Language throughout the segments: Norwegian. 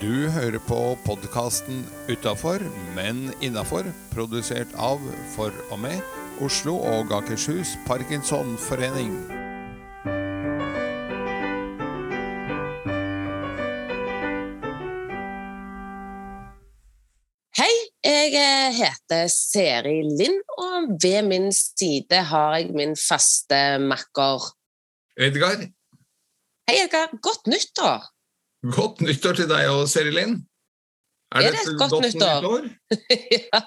Du hører på podkasten 'Utafor, men innafor', produsert av, for og med, Oslo og Akershus Parkinsonforening. Hei, jeg eh, heter Seri Lind, og ved min side har jeg min faste makker. Edgar, Hei, Edgar. Godt nyttår! Godt nyttår til deg og Seri Linn. Er det et godt nyttår? ja.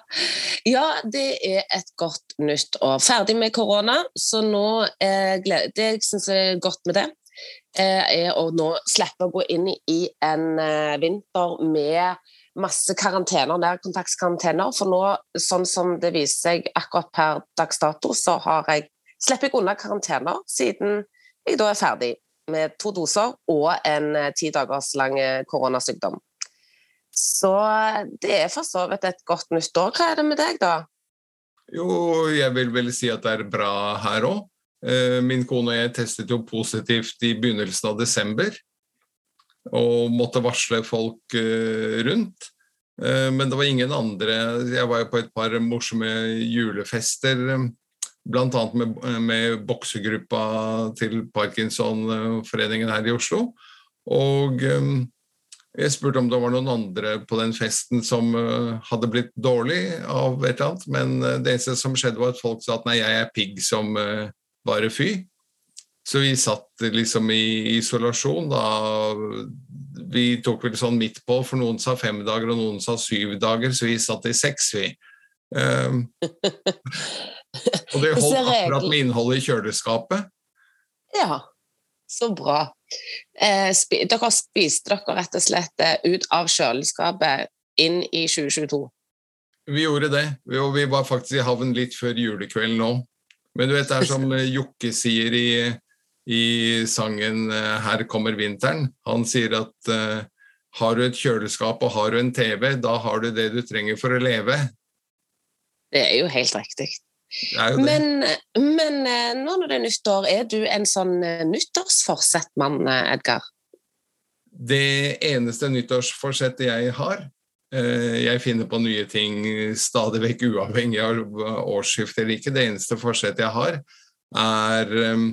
ja, det er et godt nyttår. Ferdig med korona, så nå eh, Det jeg syns er godt med det, eh, er å nå slippe å gå inn i en eh, vinter med masse karantener, nærkontaktskarantener. For nå, sånn som det viser seg akkurat per dags dato, så har jeg slipper jeg unna karantener siden jeg da er ferdig med to doser og en eh, ti dagers lang eh, koronasykdom. Så det er for så vidt et godt nytt år. Hva er det med deg, da? Jo, jeg vil vel si at det er bra her òg. Min kone og jeg testet jo positivt i begynnelsen av desember. Og måtte varsle folk eh, rundt. Eh, Men det var ingen andre Jeg var jo på et par morsomme julefester, eh, bl.a. med, med boksegruppa til Parkinsonforeningen her i Oslo. Og eh, jeg spurte om det var noen andre på den festen som eh, hadde blitt dårlig av et eller annet, men eh, det eneste som skjedde var at folk sa at nei, jeg er pigg som eh, bare fy. Så vi satt liksom i isolasjon da. Vi tok vel sånn midt på, for noen sa fem dager og noen sa syv dager, så vi satt i seks, vi. Um, og det holdt akkurat med innholdet i kjøleskapet. Ja, så bra. Eh, spi dere spiste dere rett og slett eh, ut av kjøleskapet inn i 2022. Vi gjorde det, Vi- og vi var faktisk i havn litt før julekvelden nå. Men du vet, det er som Jokke sier i, i sangen eh, 'Her kommer vinteren'. Han sier at uh, har du et kjøleskap og har du en TV, da har du det du trenger for å leve. Det er jo helt riktig. Men, men eh, nå når det er nyttår, er du en sånn eh, nyttårsforsettmann, eh, Edgar? Det eneste nyttårsforsettet jeg har Jeg finner på nye ting stadig vekk, uavhengig av årsskifte eller ikke. Det eneste forsettet jeg har, er eh,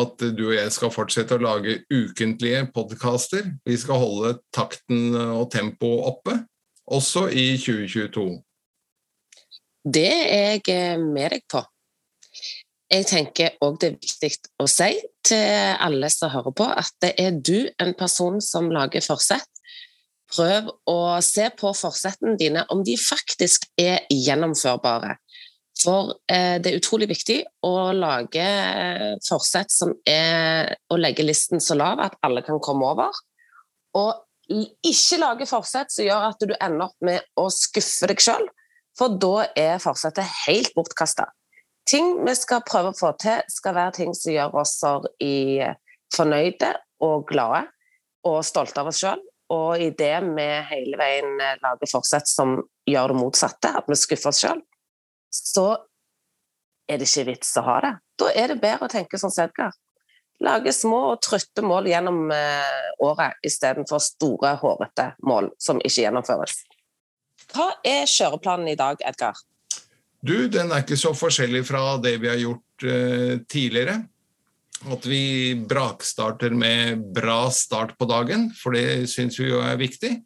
at du og jeg skal fortsette å lage ukentlige podkaster. Vi skal holde takten og tempoet oppe, også i 2022. Det er jeg eh, med deg på. Jeg tenker òg det er viktig å si til alle som hører på, at det er du en person som lager forsett. Prøv å se på forsettene dine om de faktisk er gjennomførbare. For eh, det er utrolig viktig å lage eh, forsett som er å legge listen så lav at alle kan komme over. Og ikke lage forsett som gjør at du ender opp med å skuffe deg sjøl, for da er forsetet helt bortkasta. Ting vi skal prøve å få til, skal være ting som gjør oss fornøyde og glade og stolte av oss sjøl. Og i det vi hele veien eh, lager forsett som gjør det motsatte, at vi skuffer oss sjøl, så er det ikke vits å ha det. Da er det bedre å tenke som Sedgar. Lage små og trøtte mål gjennom eh, året istedenfor store, hårete mål som ikke gjennomføres. Hva er kjøreplanen i dag, Edgar? Du, den er ikke så forskjellig fra det vi har gjort eh, tidligere. At vi brakstarter med bra start på dagen, for det syns vi jo er viktig.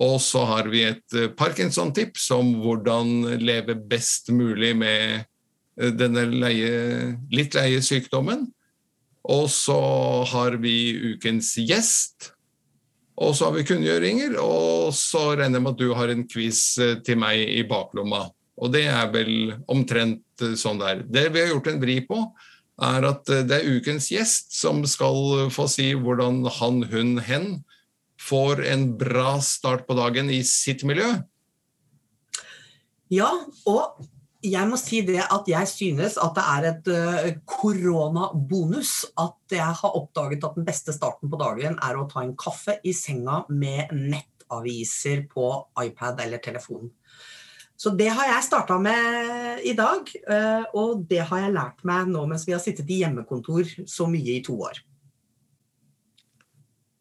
Og så har vi et eh, Parkinson-tips om hvordan leve best mulig med eh, denne leie, litt leie sykdommen. Og så har vi ukens gjest. Og så har vi kunngjøringer, og så regner jeg med at du har en quiz eh, til meg i baklomma. Og det er vel omtrent eh, sånn det er. Det vi har gjort en vri på, er at eh, det er ukens gjest som skal få si hvordan han, hun, hen får en bra start på dagen i sitt miljø. Ja, og jeg må si det at jeg synes at det er et eh, koronabonus at jeg har oppdaget at den beste starten på dagen er å ta en kaffe i senga med nettaviser på iPad eller telefon. Så det har jeg starta med i dag, eh, og det har jeg lært meg nå mens vi har sittet i hjemmekontor så mye i to år.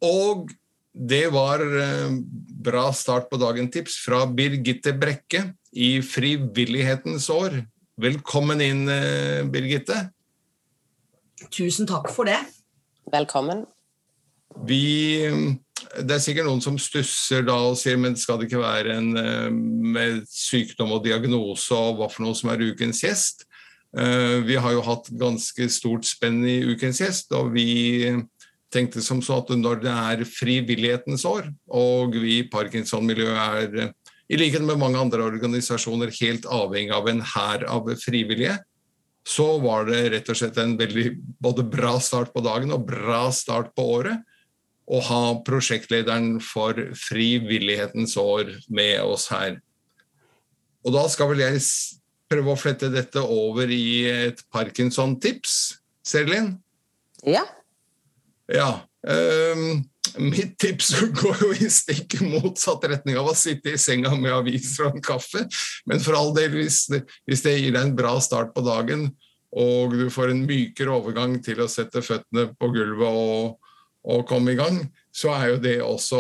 Og det var eh, bra start på dagen-tips fra Birgitte Brekke i Frivillighetens år. Velkommen inn, eh, Birgitte. Tusen takk for det. Velkommen. Vi, det er sikkert noen som stusser da og sier men skal det ikke være en eh, med sykdom og diagnose og hva for noe som er ukens gjest? Eh, vi har jo hatt ganske stort spenn i ukens gjest, og vi tenkte som så at når det er frivillighetens år, og vi i Parkinson-miljøet er i likhet med mange andre organisasjoner helt avhengig av en hær av frivillige, så var det rett og slett en veldig både bra start på dagen og bra start på året å ha prosjektlederen for Frivillighetens år med oss her. Og da skal vel jeg prøve å flette dette over i et Parkinson-tips, Serlin? Ja. Ja. Um, mitt tips går jo i stikk motsatt retning av å sitte i senga med aviser og en kaffe. Men for all del, hvis det, hvis det gir deg en bra start på dagen, og du får en mykere overgang til å sette føttene på gulvet og, og komme i gang, så er jo det også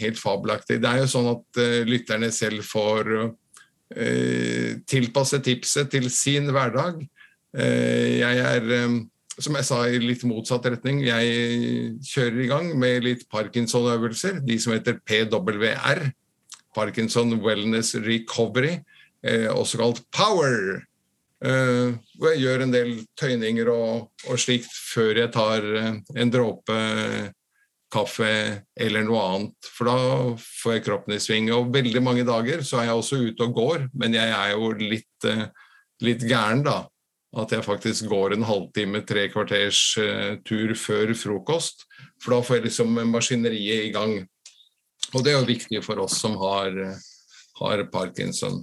helt fabelaktig. Det er jo sånn at uh, lytterne selv får uh, tilpasse tipset til sin hverdag. Uh, jeg er, um, som jeg sa, i litt motsatt retning. Jeg kjører i gang med litt Parkinson-øvelser, de som heter PWR. Parkinson Wellness Recovery, også kalt Power. Eh, hvor jeg gjør en del tøyninger og, og slikt før jeg tar uh, en dråpe kaffe eller noe annet. For da får jeg kroppen i sving. Og veldig mange dager så er jeg også ute og går, men jeg er jo litt, eh, litt gæren, da. At jeg faktisk går en halvtime, tre kvarters tur før frokost. For da får jeg liksom maskineriet i gang. Og det er jo viktig for oss som har, har parkinson.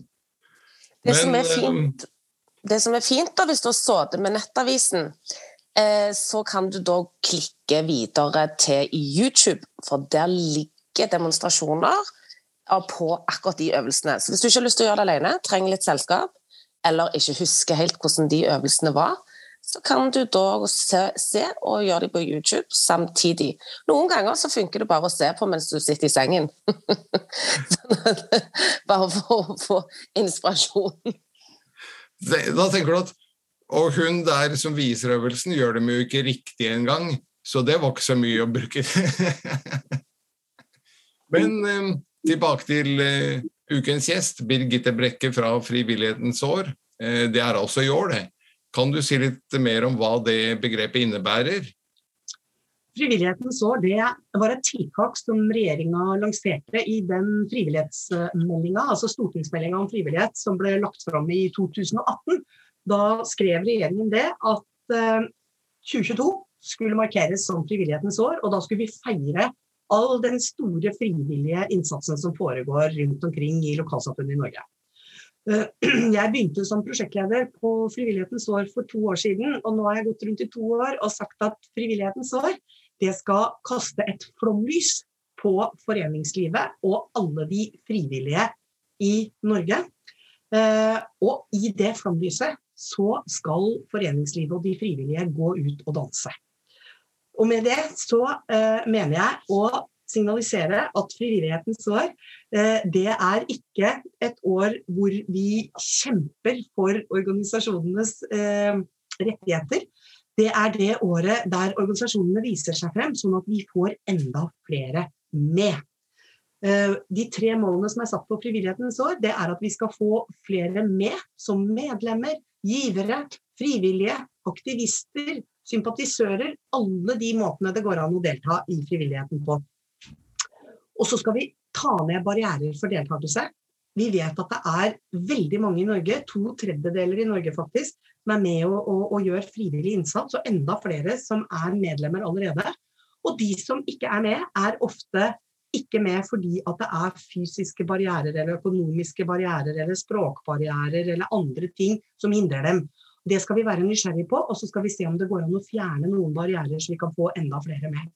Det men, som er fint det som er fint da, hvis du har sittet med Nettavisen, eh, så kan du da klikke videre til YouTube, for der ligger demonstrasjoner på akkurat de øvelsene. Så hvis du ikke har lyst til å gjøre det alene, trenger litt selskap, eller ikke husker helt hvordan de øvelsene var, så kan du da se, se og gjøre det på YouTube samtidig. Noen ganger så funker det bare å se på mens du sitter i sengen. bare for å få inspirasjon. Da tenker du at Og hun der som viser øvelsen, gjør dem jo ikke riktig engang, så det var ikke så mye å bruke. Men eh, tilbake til eh, ukens gjest, Birgitte Brekke fra Frivillighetens år. Eh, det er altså i år, det. Kan du si litt mer om hva det begrepet innebærer? Frivillighetens år det var et tiltak som regjeringa lanserte i den frivillighetsmeldinga, altså stortingsmeldinga om frivillighet som ble lagt fram i 2018. Da skrev regjeringen det at 2022 eh, skulle markeres som frivillighetens år, og da skulle vi feire all den store frivillige innsatsen som foregår rundt omkring i lokalsamfunnet i Norge. Eh, jeg begynte som prosjektleder på Frivillighetens år for to år siden, og nå har jeg gått rundt i to år og sagt at Frivillighetens år det skal kaste et flomlys på foreningslivet og alle de frivillige i Norge. Eh, og i det flomlyset så skal foreningslivet og de frivillige gå ut og danse. Og med det så eh, mener jeg å signalisere at Frivillighetens år eh, det er ikke et år hvor vi kjemper for organisasjonenes rettigheter, det er det året der organisasjonene viser seg frem, sånn at vi får enda flere med. Eh, de tre målene som er satt på Frivillighetens år, det er at vi skal få flere med som medlemmer, givere, frivillige, aktivister, sympatisører. Alle de måtene det går an å delta i frivilligheten på. Og så skal vi ta ned barrierer for deltakelse. Vi vet at det er veldig mange i Norge, to tredjedeler i Norge faktisk, som er med og, og, og gjør frivillig innsats, og enda flere som er medlemmer allerede. Og de som ikke er med, er ofte ikke med fordi at det er fysiske barrierer eller økonomiske barrierer eller språkbarrierer eller andre ting som hindrer dem. Det skal vi være nysgjerrige på, og så skal vi se om det går an å fjerne noen barrierer, så vi kan få enda flere med.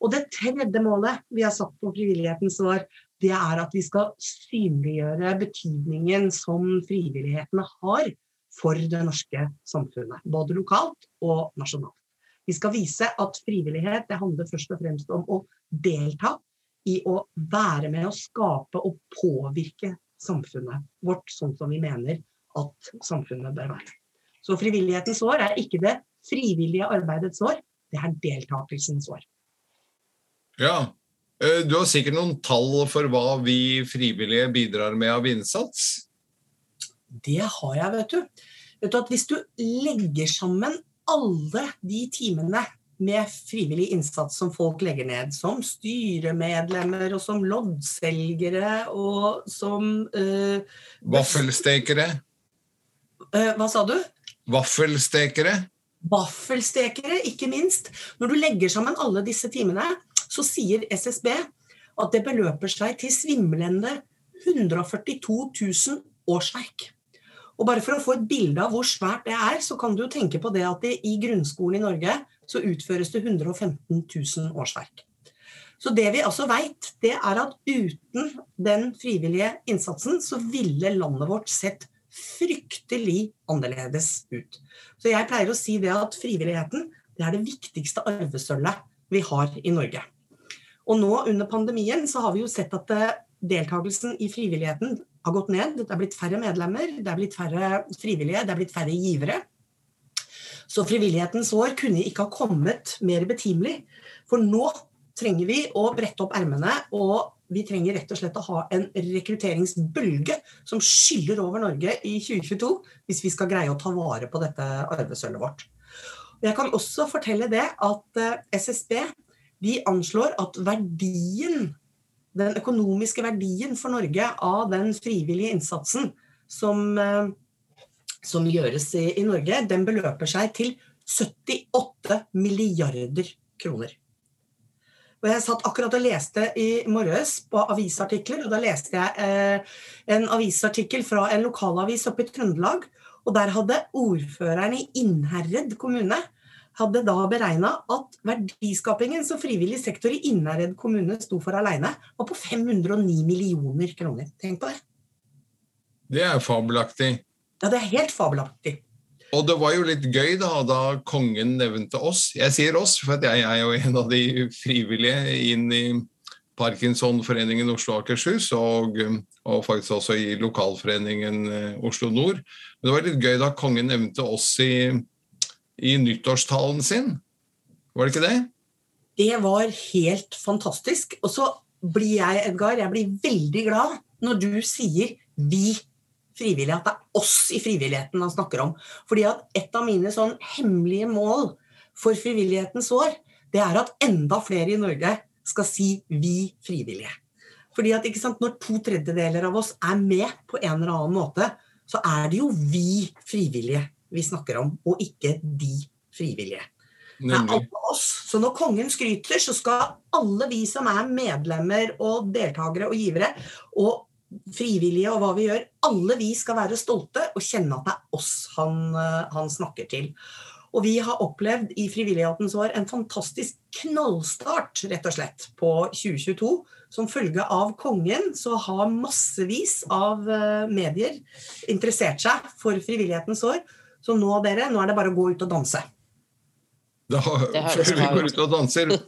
Og det tredje målet vi har satt på frivillighetens år, det er at vi skal synliggjøre betydningen som frivillighetene har for det norske samfunnet. Både lokalt og nasjonalt. Vi skal vise at frivillighet det handler først og fremst om å delta i å være med å skape og påvirke samfunnet vårt sånn som vi mener at samfunnet bør være. Så frivillighetens år er ikke det frivillige arbeidets år, det er deltakelsens år. Ja, eh, du har sikkert noen tall for hva vi frivillige bidrar med av innsats? Det har jeg, vet du. Vet du at Hvis du legger sammen alle de timene med frivillig innsats som folk legger ned, som styremedlemmer og som loddselgere og som uh, Vaffelstekere? Uh, hva sa du? Vaffelstekere? Vaffelstekere, ikke minst. Når du legger sammen alle disse timene, så sier SSB at det beløper seg til svimlende 142 000 årsverk. Og bare for å få et bilde av hvor svært det er, så kan du tenke på det at det, i grunnskolen i Norge så utføres det 115 000 årsverk. Så det vi altså veit, det er at uten den frivillige innsatsen, så ville landet vårt sett fryktelig annerledes ut. Så jeg pleier å si det at frivilligheten det er det viktigste arvesølvet vi har i Norge. Og nå under pandemien så har vi jo sett at eh, deltakelsen i frivilligheten har gått ned. Det er blitt færre medlemmer, det er blitt færre frivillige, det er blitt færre givere. Så frivillighetens år kunne ikke ha kommet mer betimelig. For nå trenger vi å brette opp ermene, og vi trenger rett og slett å ha en rekrutteringsbølge som skyller over Norge i 2022, hvis vi skal greie å ta vare på dette arvesølvet vårt. Jeg kan også fortelle det at eh, SSB de anslår at verdien den økonomiske verdien for Norge av den frivillige innsatsen som, eh, som gjøres i, i, Norge, den beløper seg til 78 milliarder kroner. Og jeg satt akkurat og leste i morges på avisartikler, og da leste jeg eh, en avisartikkel fra en lokalavis oppe i Trøndelag. Og der hadde ordføreren i Innherred kommune hadde da beregna at verdiskapingen som frivillig sektor i Innherred kommune sto for alene, var på 509 millioner kroner. Tenk på det. Det er fabelaktig. Ja, det er helt fabelaktig. Og det var jo litt gøy da, da kongen nevnte oss. Jeg sier oss, for jeg er jo en av de frivillige inn i Parkinsonforeningen Oslo og Akershus, og, og, faktisk også i lokalforeningen eh, Oslo Nord. Men det var litt gøy da kongen nevnte oss i i nyttårstalen sin. Var det ikke det? Det var helt fantastisk. Og så blir jeg, Edgar, jeg blir veldig glad når du sier 'vi frivillige', at det er oss i frivilligheten han snakker om. Fordi at et av mine sånn hemmelige mål for frivillighetens år, det er at enda flere i Norge skal si 'vi frivillige'. Fordi at sant, Når to tredjedeler av oss er med på en eller annen måte, så er det jo vi frivillige vi snakker om, og ikke de frivillige. Det er alle oss. Så når kongen skryter, så skal alle vi som er medlemmer og deltakere og givere, og frivillige og hva vi gjør, alle vi skal være stolte og kjenne at det er oss han, eh, han snakker til. Og vi har opplevd i Frivillighetens år en fantastisk knallstart, rett og slett, på 2022. Som følge av kongen så har massevis av eh, medier interessert seg for Frivillighetens år. Så nå, dere, nå er det bare å gå ut og danse. Da før vi går ut og danser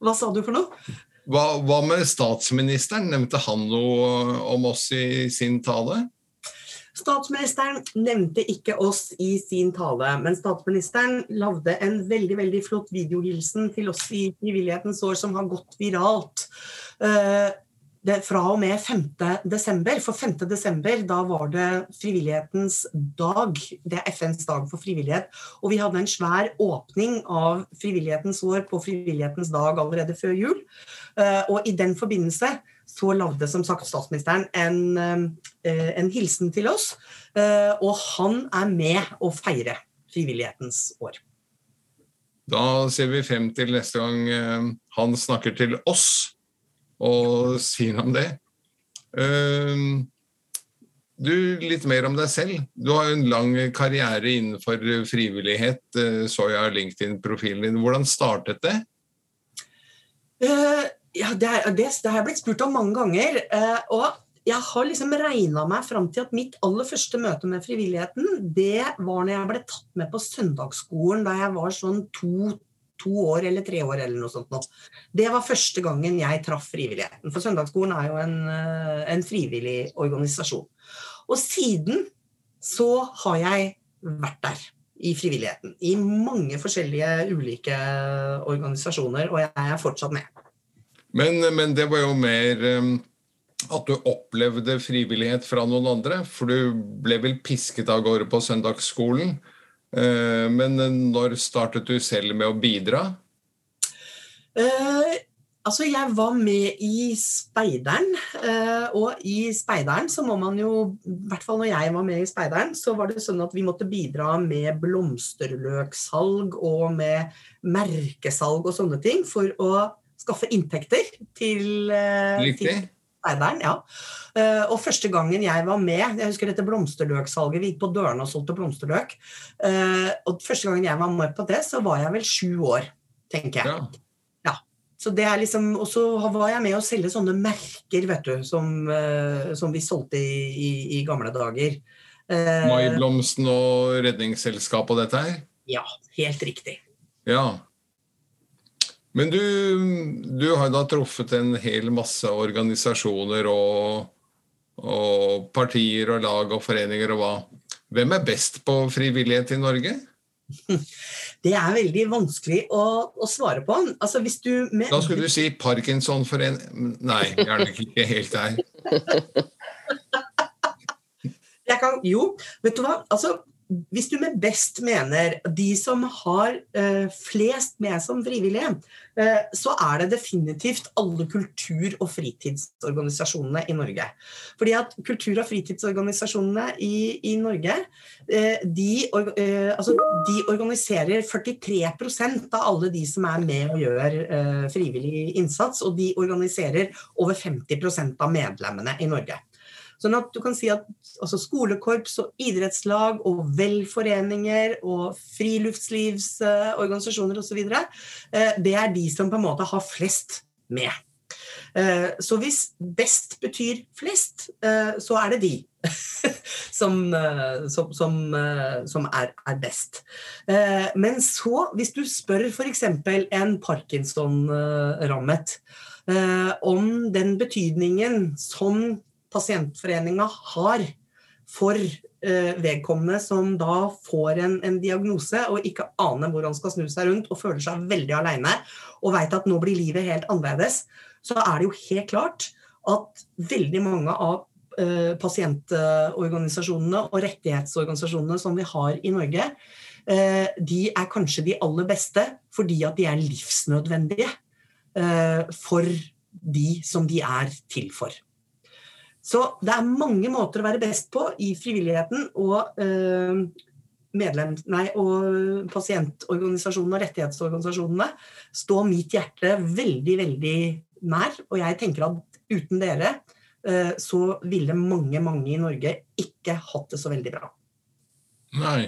Hva sa du for noe? Hva, hva, med statsministeren? Nevnte han noe om oss i sin tale? Statsministeren nevnte ikke oss i sin tale, men statsministeren lagde en veldig veldig flott videohilsen til oss i Frivillighetens år som har gått viralt. Uh, det, fra og med 5. desember. For 5. desember da var det frivillighetens dag. Det er FNs dag for frivillighet. Og vi hadde en svær åpning av frivillighetens år på frivillighetens dag allerede før jul. Eh, og i den forbindelse så lagde som sagt statsministeren en, eh, en hilsen til oss. Eh, og han er med å feire frivillighetens år. Da ser vi frem til neste gang han snakker til oss og si noe om det. Ehm, du, litt mer om deg selv. Du har jo en lang karriere innenfor frivillighet, eh, så jeg av LinkedIn-profilen din. Hvordan startet det? Uh, ja, det, det, det, har jeg blitt spurt om mange ganger. Uh, og jeg har liksom regna meg fram til at mitt aller første møte med frivilligheten, det var når jeg ble tatt med på søndagsskolen da jeg var sånn to to år eller tre år eller noe sånt. Nå. Det var første gangen jeg traff frivilligheten. For Søndagsskolen er jo en, eh, en frivillig organisasjon. Og siden så har jeg vært der i frivilligheten. I mange forskjellige ulike organisasjoner, og jeg er fortsatt med. Men, men det var jo mer um, at du opplevde frivillighet fra noen andre, for du ble vel pisket av gårde på søndagsskolen. Uh, men når startet du selv med å bidra? Eh, Altså, jeg var med i Speideren, eh, og i Speideren så må man jo I hvert fall når jeg var med i Speideren, så var det sånn at vi måtte bidra med blomsterløksalg og med merkesalg og sånne ting for å skaffe inntekter til, eh, til Speideren. Ja. Eh, og første gangen jeg var med, jeg husker dette blomsterløksalget, vi gikk på dørene og solgte blomsterløk. Og første gangen jeg var med på det, så var jeg vel sju år, tenker jeg. Ja. Så det er liksom, Og så var jeg med å selge sånne merker vet du, som, uh, som vi solgte i, i, i gamle dager. Maiblomsten og Redningsselskapet og dette her? Ja, helt riktig. Ja. Men du, du har da truffet en hel masse organisasjoner og, og partier og lag og foreninger og hva. Hvem er best på frivillighet i Norge? Det er veldig vanskelig å, å svare på. Altså, hvis du med... Da skulle du si Parkinson-forening Nei, nok ikke helt der. Jeg kan, jo, vet du hva. Altså, hvis du med best mener de som har uh, flest med som frivillige, uh, så er det definitivt alle kultur- og fritidsorganisasjonene i Norge. Fordi at kultur- og fritidsorganisasjonene i, i Norge uh, de, altså, de, organiserer 43% av alle de som er med og gjør frivillig innsats, og de organiserer over 50% av medlemmene i Norge. Sånn at du kan si at altså skolekorps og idrettslag og velforeninger og friluftslivsorganisasjoner osv. Eh, det er de som på en måte har flest med. Eh, så hvis best betyr flest, eh, så er det de som, som, som, er, er, best. Men så, hvis du spør f.eks. en Parkinson-rammet om den betydningen som pasientforeninga har for eh, vedkommende som da får en, en, diagnose og ikke aner hvor han skal snu seg rundt og føler seg veldig aleine og veit at nå blir livet helt annerledes, så er det jo helt klart at veldig mange av eh, pasientorganisasjonene og rettighetsorganisasjonene som vi har i Norge, eh, de er kanskje de aller beste fordi at de er livsnødvendige for de som de er til for. Så det er mange måter å være best på i frivilligheten og, eh, medlem, nei, og pasientorganisasjonene og rettighetsorganisasjonene står mitt hjerte veldig, veldig nær. Og jeg tenker at uten dere eh, så ville mange, mange i Norge ikke hatt det så veldig bra. Nei.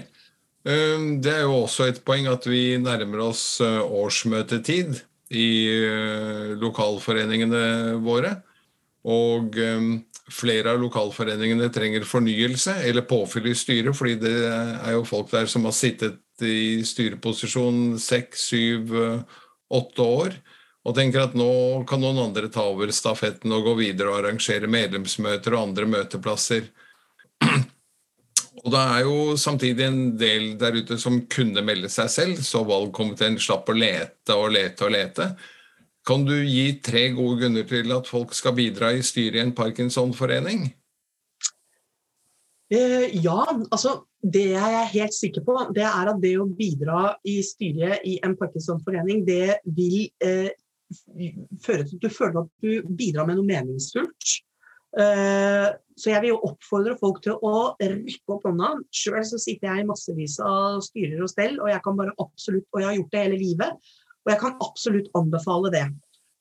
Eh, det er jo også et poeng at vi nærmer oss eh, årsmøtetid i eh, lokalforeningene våre. Og flere av lokalforeningene trenger fornyelse eller påfyll i styret, fordi det er jo folk der som har sittet i styreposisjon seks, syv, åtte år. Og tenker at nå kan noen andre ta over stafetten og gå videre og arrangere medlemsmøter og andre møteplasser. Og det er jo samtidig en del der ute som kunne melde seg selv, så valgkomiteen slapp å lete og lete og lete. Kan du gi tre gode grunner til at folk skal bidra i styret i en Parkinson-forening? Eh, ja, altså det jeg er helt sikker på, det er at det å bidra i styret i en Parkinson-forening, det vil eh, føre til at du føler at du bidrar med noe meningsfullt. Eh, så jeg vil jo oppfordre folk til å rykke opp hånda. Sjøl sitter jeg i massevis av styrer og stell, og jeg kan bare absolutt, og jeg har gjort det hele livet, og jeg kan absolutt anbefale det.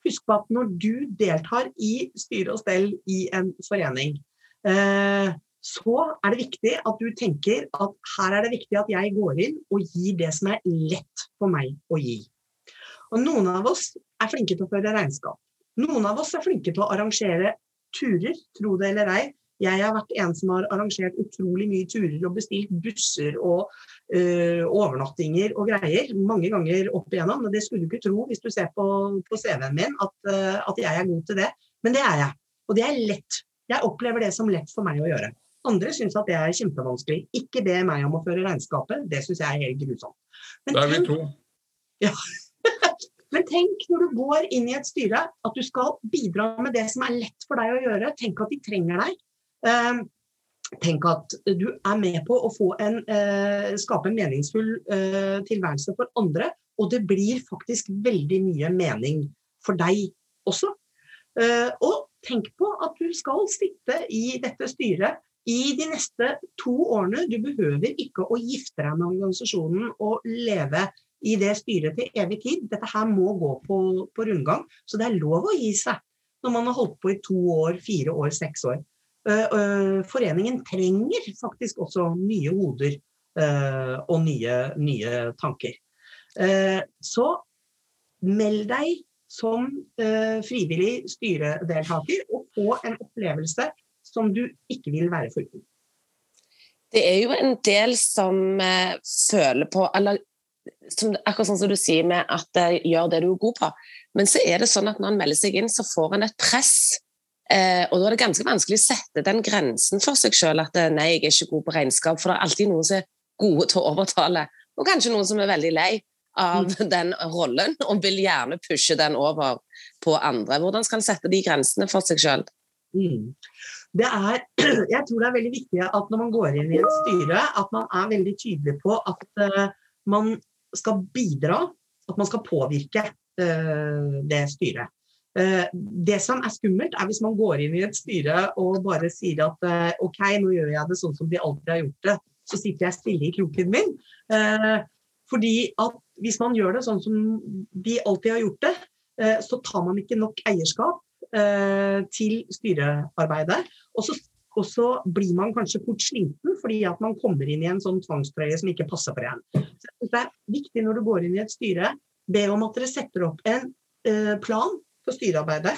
Husk på at når du deltar i styre og stell i en forening, eh, så er det viktig at du tenker at her er det viktig at jeg går inn og gir det som er lett for meg å gi. Og Noen av oss er flinke til å føre regnskap. Noen av oss er flinke til å arrangere turer, tro det eller ei. Jeg har vært en som har arrangert utrolig mye turer og bestilt busser og uh, overnattinger og greier mange ganger opp igjennom. Og det skulle du ikke tro hvis du ser på, på CV-en min at, uh, at, jeg er god til det. Men det er jeg. Og det er lett. Jeg opplever det som lett for meg å gjøre. Andre syns at det er kjempevanskelig. Ikke be meg om å føre regnskapet, det syns jeg er helt grusomt. Men da er vi to. Ja. Men tenk når du går inn i et styre, at du skal bidra med det som er lett for deg å gjøre. Tenk at de trenger deg. Uh, tenk at du er med på å en, eh, skape en meningsfull eh, tilværelse for andre. Og det blir faktisk veldig mye mening for deg også. og tenk på at du skal sitte i dette styret i de neste to årene. Du behøver ikke å gifte deg med organisasjonen og leve i det styret til evig tid. Dette her må gå på, på, rundgang. Så det er lov å gi seg når man har holdt på i to år, fire år, seks år. Uh, uh, foreningen trenger faktisk også nye hoder uh, og nye, nye tanker. så meld deg som frivillig styredeltaker og få en opplevelse som du ikke vil være foruten. Det er jo en del som føler på, eller som, akkurat sånn som du sier med at gjør det du er god på. Men så er det sånn at når han melder seg inn, så får han et press. Uh, og da er det ganske vanskelig å sette den grensen for seg sjøl at uh, nei, jeg er ikke god på regnskap. For det er alltid noen som er gode til å overtale, og kanskje noen som er veldig lei av mm. den rollen og vil gjerne pushe den over på andre. Hvordan skal en sette de grensene for seg sjøl? Mm. Det er, jeg tror det er veldig viktig at når man går inn i et styre, at man er veldig tydelig på at uh, man skal bidra, at man skal påvirke uh, det styret. Uh, det som er skummelt, er hvis man går inn i et styre og bare sier at uh, OK, nå gjør jeg det sånn som de alltid har gjort det, så sitter jeg stille i kroken min. fordi at hvis man gjør det sånn som de alltid har gjort det, så tar man ikke nok eierskap til styrearbeidet. Og så og så blir man kanskje fort sliten fordi at man kommer inn i en sånn tvangstrøye som ikke passer for en. Så det er viktig når du går inn i et styre, be om at dere setter opp en eh, plan for styrearbeidet.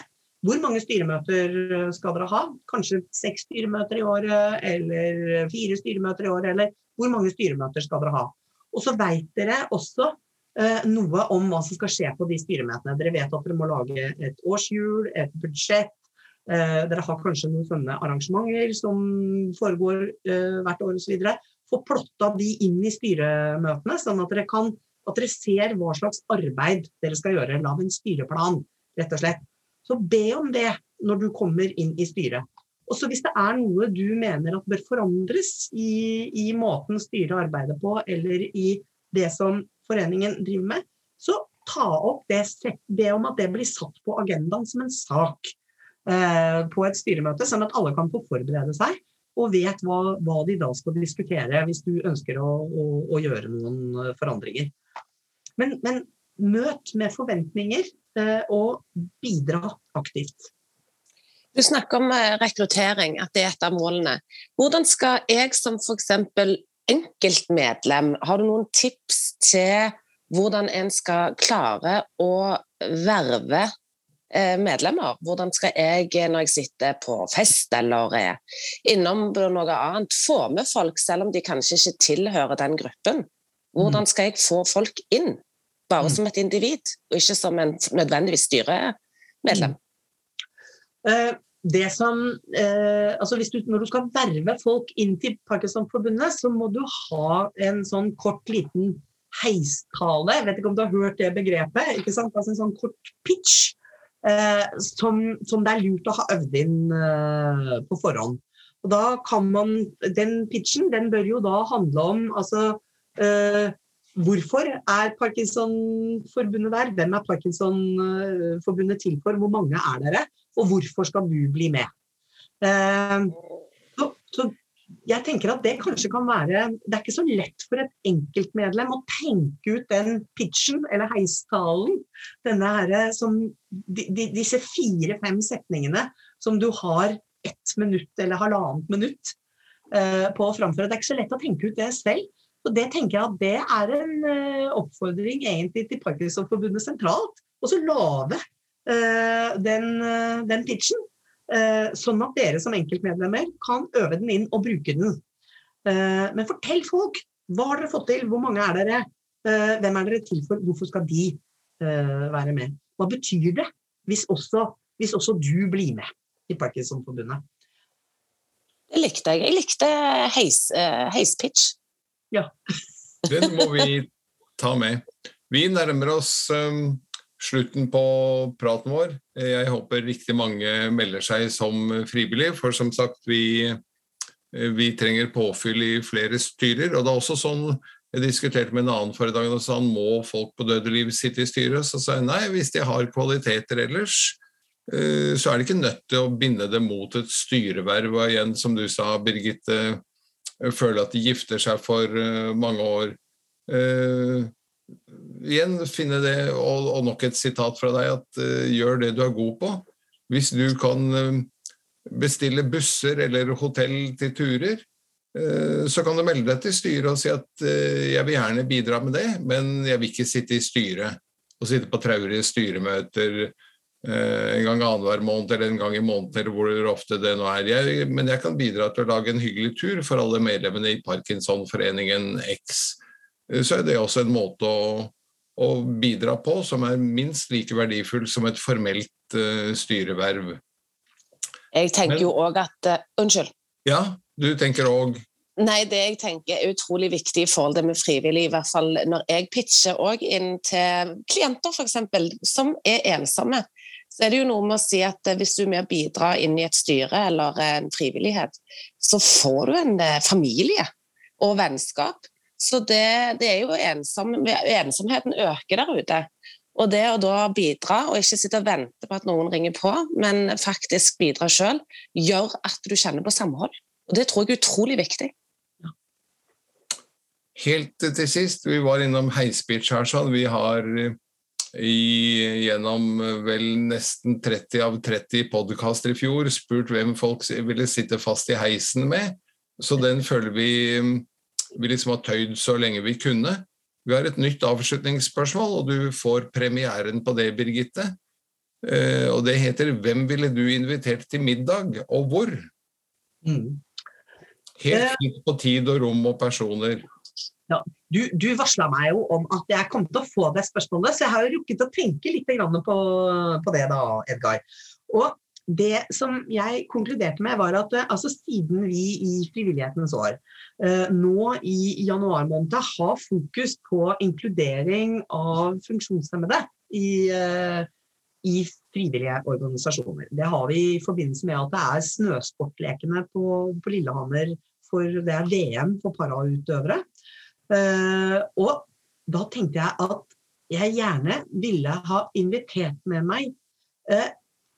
Hvor mange styremøter eh, skal dere ha? Kanskje seks styremøter i året, eller fire styremøter i året, eller hvor mange styremøter skal dere ha? Og så veit dere også eh, noe om hva som skal skje på de styremøtene. Dere vet at dere må lage et årshjul, et budsjett, Eh, dere har kanskje noen sånne arrangementer som foregår eh, hvert år osv. Få plotta de inn i styremøtene, sånn at dere, kan, at dere ser hva slags arbeid dere skal gjøre. Lag en styreplan, rett og slett. Så be om det når du kommer inn i styret. Og så Hvis det er noe du mener at bør forandres i, i måten styret arbeider på, eller i det som foreningen driver med, så ta opp det, be om at det blir satt på agendaen som en sak. Eh, på et styremøte, sånn at alle kan få forberede seg og vet hva, hva de da skal diskutere hvis du ønsker å, å, å gjøre noen forandringer. Men, men møt med forventninger og bidra aktivt. Du snakker om rekruttering, at det er et av målene. Hvordan skal jeg som f.eks. enkeltmedlem, har du noen tips til hvordan en skal klare å verve Eh, medlemmer. Hvordan skal jeg, eh, når jeg sitter på fest eller er innom noe annet, få med folk, selv om de kanskje ikke tilhører den gruppen? Hvordan mm. skal jeg få folk inn, bare mm. som et individ, og ikke som en nødvendigvis styremedlem? Uh, det som, eh, altså du, Når du skal verve folk inn til Parkinsonforbundet, så må du ha en sånn kort, liten heistale. Jeg vet ikke om du har hørt det begrepet? ikke sant? Altså En sånn kort pitch eh, som, som, det er lurt å ha øvd inn eh, på forhånd. Og da kan man, Den pitchen den bør jo da handle om altså, eh, Hvorfor er Parkinsonforbundet der? Hvem er Parkinsonforbundet til for? Hvor mange er dere? Og hvorfor skal du bli med? Eh, så, så jeg tenker at det kanskje kan være Det er ikke så lett for et enkeltmedlem å tenke ut den pitchen eller heistalen. Denne her, som, de, de, disse fire-fem setningene som du har ett minutt eller halvannet minutt uh, på å framføre. Det er ikke så lett å tenke ut det selv. Og det tenker jeg at det er en uh, oppfordring egentlig til Parkinsonforbundet sentralt. Og så lage uh, den, den pitchen. uh, sånn at dere som enkeltmedlemmer kan øve den inn og bruke den. Eh, men fortell folk Hva har dere fått til? Hvor mange er dere? Eh, hvem er dere til for? Hvorfor skal de eh, være med? Hva betyr det hvis også, hvis også du blir med i Parkinsonforbundet? Det likte jeg. Likte heis, eh, heispitch. Ja. Den må vi ta med. Vi nærmer oss um, slutten på praten vår. Jeg håper riktig mange melder seg som frivillig, for som sagt, vi, vi trenger påfyll i flere styrer. Og det er også sånn jeg diskuterte med en annen forrige dag, og sa han må folk på døde liv sitte i styret. Så sa jeg nei, hvis de har kvaliteter ellers, eh, så er det ikke nødt til å binde det mot et styreverv. Og igjen, som du sa, Birgitte, føler at de gifter seg for eh, mange år. Uh, igjen finne det, og, og, nok et sitat fra deg, at uh, gjør det du er god på. Hvis du kan uh, bestille busser eller hotell til turer, så kan du melde deg til styret og si at jeg vil gjerne bidra med det, men jeg vil ikke sitte i styret og sitte på traurige styremøter en gang annenhver måned eller en gang i måneden, eller hvor ofte det nå er. Jeg, men jeg kan bidra til å lage en hyggelig tur for alle medlemmene i Parkinsonforeningen X. Eh, så er det også en måte å, å bidra på som er minst like verdifull som et formelt uh, styreverv. Jeg tenker Men, jo òg at uh, Unnskyld. Ja, du tenker òg Nei, det jeg tenker er utrolig viktig i forhold til med frivillig, i hvert fall når jeg pitcher òg inn til klienter f.eks. som er ensomme, så er det jo noe med å si at hvis du er med å bidra inn i et styre eller en frivillighet, så får du en familie og vennskap så det, det er jo ensom, ensomheten øker der ute. Og det å da bidra, og ikke sitte og vente på at noen ringer på, men faktisk bidra sjøl, gjør at du kjenner på samhold. Og det tror jeg er utrolig viktig. Helt til sist, vi var innom heispitch her, sånn. Vi har i, gjennom vel nesten 30 av 30 podkaster i fjor spurt hvem folk ville sitte fast i heisen med. Så den føler vi vi liksom har tøyd så lenge vi kunne. Vi har et nytt avslutningsspørsmål, og du får premieren på det, Birgitte. Eh, og det heter 'Hvem ville du invitert til middag, og hvor?' Mm. Helt eh. fritt på tid og rom og personer. Ja, du, du varsla meg jo om at jeg kom til å få det spørsmålet, så jeg har jo rukket å tenke litt på, på det da, Edgar. Og det som jeg konkluderte med, var at altså, siden vi i Frivillighetens år eh, nå i januar måned har fokus på inkludering av funksjonshemmede i, eh, i, frivillige organisasjoner. Det har vi i forbindelse med at det er snøsportlekene på, på Lillehammer for det er VM for parautøvere. Eh, og da tenkte jeg at jeg gjerne ville ha invitert med meg eh,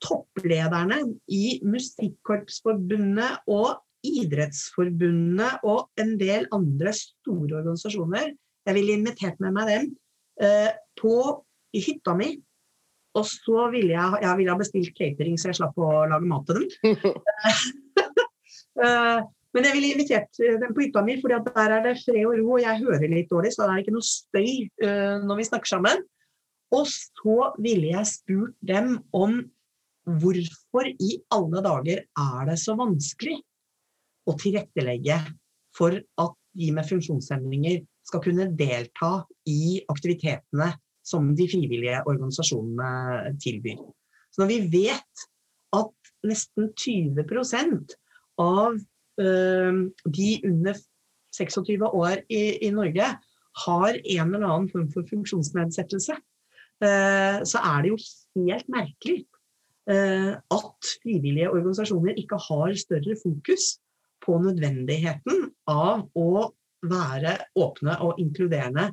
topplederne i Musikkorpsforbundet og Idrettsforbundet og en del andre store organisasjoner. Jeg ville invitert med meg dem eh, på hytta mi. Og så ville jeg, jeg ville ha bestilt catering, så jeg slapp å lage mat til dem. eh, men jeg ville invitert eh, dem på hytta mi, for der er det fred og ro, og jeg hører litt dårlig, så det er ikke noe støy uh, når vi snakker sammen. Og så ville jeg spurt dem om Hvorfor i alle dager er det så vanskelig å tilrettelegge for at de med funksjonshemninger skal kunne delta i aktivitetene som de frivillige organisasjonene tilbyr. Så når vi vet at nesten 20% av de under 26 år i, i, Norge har en eller annen form for funksjonsnedsettelse, øh, så er det jo helt merkelig Eh, at frivillige organisasjoner ikke har større fokus på nødvendigheten av å være åpne og inkluderende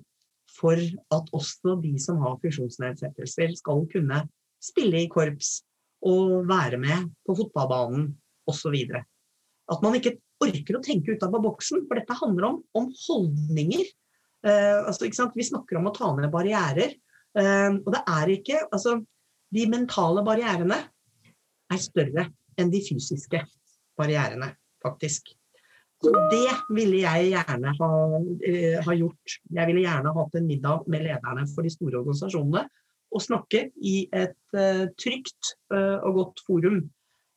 for at også de som har funksjonsnedsettelser, skal kunne spille i korps og være med på fotballbanen osv. At man ikke orker å tenke utenfor boksen, for dette handler om, om holdninger. Eh, altså, Vi snakker om å ta ned barrierer. Eh, og det er ikke altså, de mentale barrierene er større enn de fysiske barrierene, faktisk. Så det ville jeg gjerne ha, uh, ha, gjort. Jeg ville gjerne hatt en middag med lederne for de store organisasjonene og snakke i et uh, trygt uh, og godt forum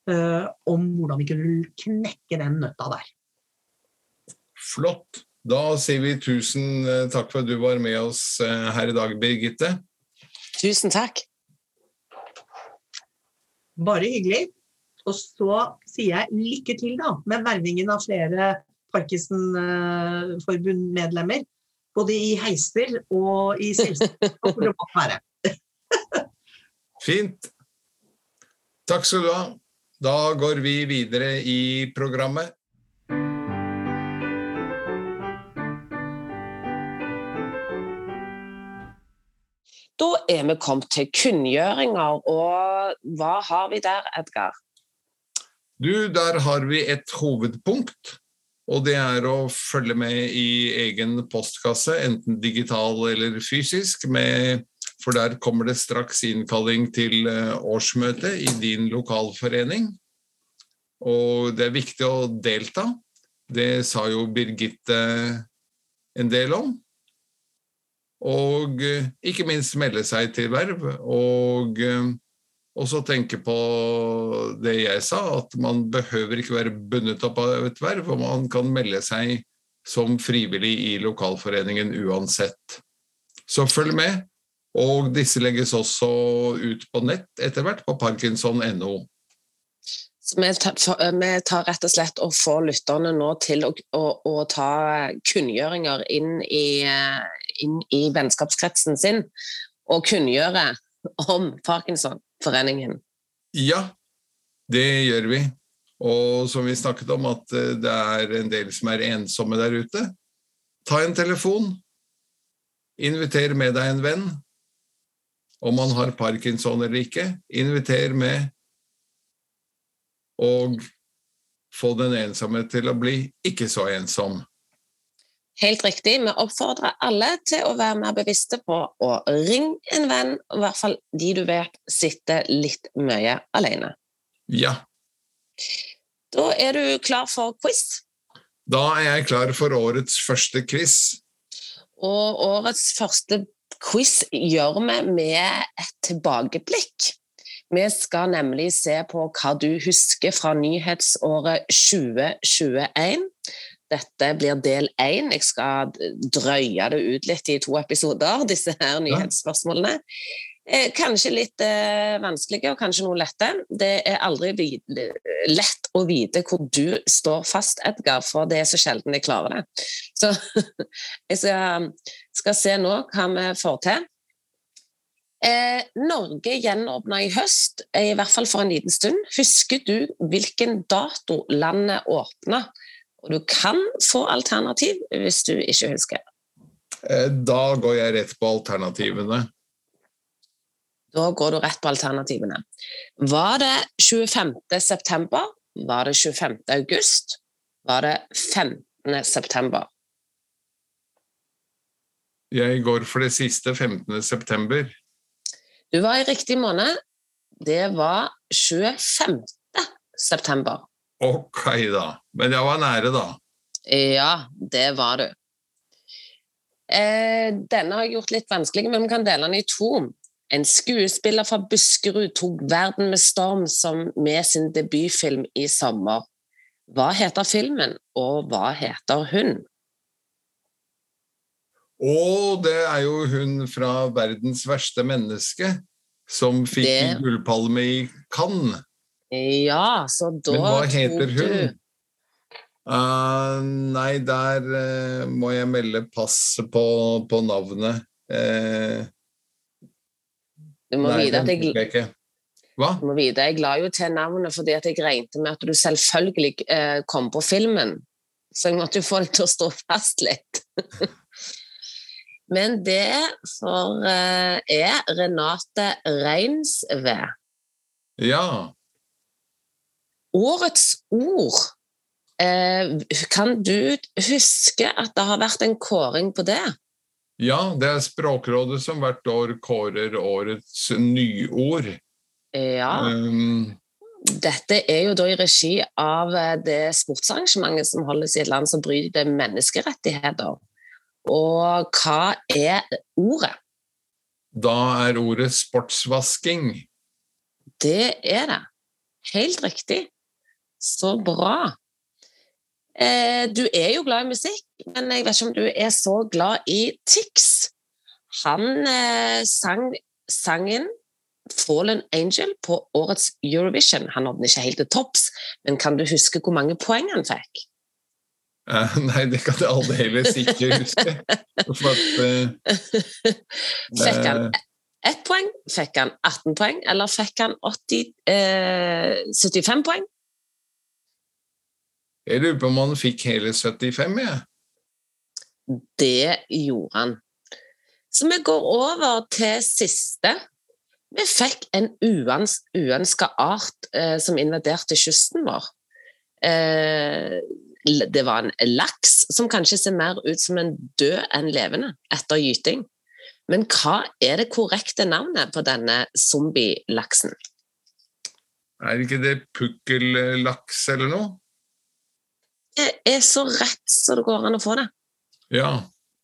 om hvordan vi kunne knekke den nøtta der. Flott. Da sier vi tusen eh, takk for at du var med oss eh, her i dag, Birgitte. Tusen takk. Bare hyggelig. Og så sier jeg lykke til da, med vervingen av flere Parkinson-forbundmedlemmer. Både i heiser og i selskap. hvor det måtte være. Fint. Takk skal du ha. Da går vi videre i programmet. Da er vi kommet til kunngjøringer, og hva har vi der, Edgar? Du, der har vi et hovedpunkt. Og det er å følge med i egen postkasse, enten digital eller fysisk, med, for der kommer det straks innkalling til eh, årsmøte i din lokalforening. Og det er viktig å delta. Det sa jo Birgitte en del om. Og eh, ikke minst melde seg til verv. Og eh, også tenke på det jeg sa, at man behøver ikke være bundet opp av et verv, og man kan melde seg som frivillig i lokalforeningen uansett. Så følg med. Og disse legges også ut på nett etter hvert, på parkinson.no. Vi tar, vi tar, rett og slett og får lytterne nå til å, å, å ta kunngjøringer inn i, inn i vennskapskretsen sin, og kunngjøre om Parkinsonforeningen. Ja, det gjør vi. Og som vi snakket om, at eh, det er en del som er ensomme der ute. Ta en telefon. Inviter med deg en venn. Om man har parkinson eller ikke, inviter med. Og få den ensomme til å bli ikke så ensom. Helt riktig. Vi oppfordrer alle til å være mer bevisste på å ringe en venn, i hvert fall de du vet sitter litt mye alene. Ja. Da er du klar for quiz? Da er jeg klar for årets første quiz. Og årets første quiz gjør vi med et tilbakeblikk. Vi skal nemlig se på hva du husker fra nyhetsåret 2021. Dette blir del én. Jeg skal drøye det ut litt i to episoder, disse her nyhetsspørsmålene. Eh, kanskje litt eh, vanskelige og kanskje noe lette. Det er aldri lett å vite hvor du står fast, Edgar, for det er så sjelden jeg klarer det. Så jeg skal, skal se nå hva vi får til. Eh, Norge gjenåpna i høst, i hvert fall for en liten stund. Husker du hvilken dato landet åpna? Og du kan få alternativ hvis du ikke husker. Eh, da går jeg rett på alternativene. Da går du rett på alternativene. Var det 25. september? Var det 25. august? Var det 15. september? Jeg går for det siste 15. september. Du var i riktig måned. Det var 25. september. Ok, da. Men jeg var nære, da. Ja, det var du. Eh, denne har jeg gjort litt vanskelig, men vi kan dele den i to. En skuespiller fra Buskerud tok verden med storm som med sin debutfilm i sommer. Hva heter filmen, og hva heter hun? Og det er jo hun fra 'Verdens verste menneske' som fikk det... gullpalme i Cannes. Ja, så da Men hva heter hun? Uh, nei, der uh, må jeg melde pass på, på navnet. Uh, du må nei, vite at jeg, jeg. Hva? Du må vite, jeg la jo til navnet fordi at jeg regnet med at du selvfølgelig kom på filmen. Så jeg måtte jo få deg til å stå fast litt. Men det for, er Renate Reinsve. Ja. Årets ord eh, Kan du huske at det har vært en kåring på det? Ja, det er Språkrådet som hvert år kårer årets nyord. Ja. Um, Dette er jo da i regi av eh, det sportsarrangementet som holdes i et land som bryter menneskerettigheter. Og hva er ordet? Da er ordet sportsvasking. Det er det. Helt riktig. Så bra. Eh, du er jo glad i musikk, men jeg vet ikke om du er så glad i Tix. Han eh, sang sangen 'Fallen Angel' på årets Eurovision. Han nådde ikke helt til topps, men kan du huske hvor mange poeng han fikk? Uh, nei, det kan jeg aldeles ikke huske. For at, eh, fikk han ett poeng, fikk han 18 poeng, eller fikk han 80, uh, 75 poeng? Jeg lurer på om han fikk hele 75, jeg. Det gjorde han. Så vi går over til siste. Vi fikk en uøns uønska art eh, som invaderte kysten vår. Eh, det var en laks som kanskje ser mer ut som en død enn levende etter gyting. Men hva er det korrekte navnet på denne zombielaksen? Er det ikke det pukkellaks eller noe? Det er så rett så det går an å få det. Ja.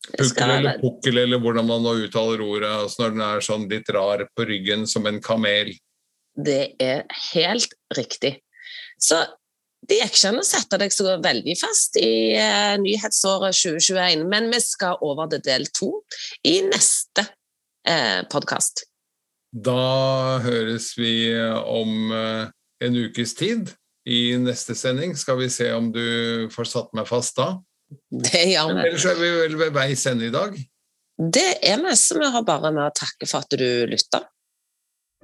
Pukkel eller pukkel, eller hvordan man nå uttaler ordet. Altså når den er sånn litt rar på ryggen som en kamel. Det er helt riktig. Så det gikk ikke an å sette deg så veldig fast i uh, nyhetsåret 2021, men vi skal over til del to i neste uh, podkast. Da høres vi om uh, en ukes tid. I neste sending skal vi se om du får satt meg fast da. Det gjør vi. ellers er vi vel ved veis ende i dag. Det er vi, så vi har bare med å takke for at du lytta.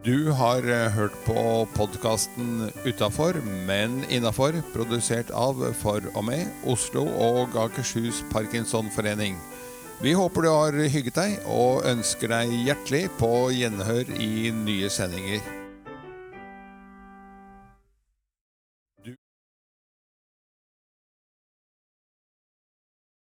Du har eh, hørt på podkasten Utafor, men innafor, produsert av For og med Oslo og Akershus Parkinsonforening. Vi håper du har hygget deg, og ønsker deg hjertelig på gjenhør i nye sendinger.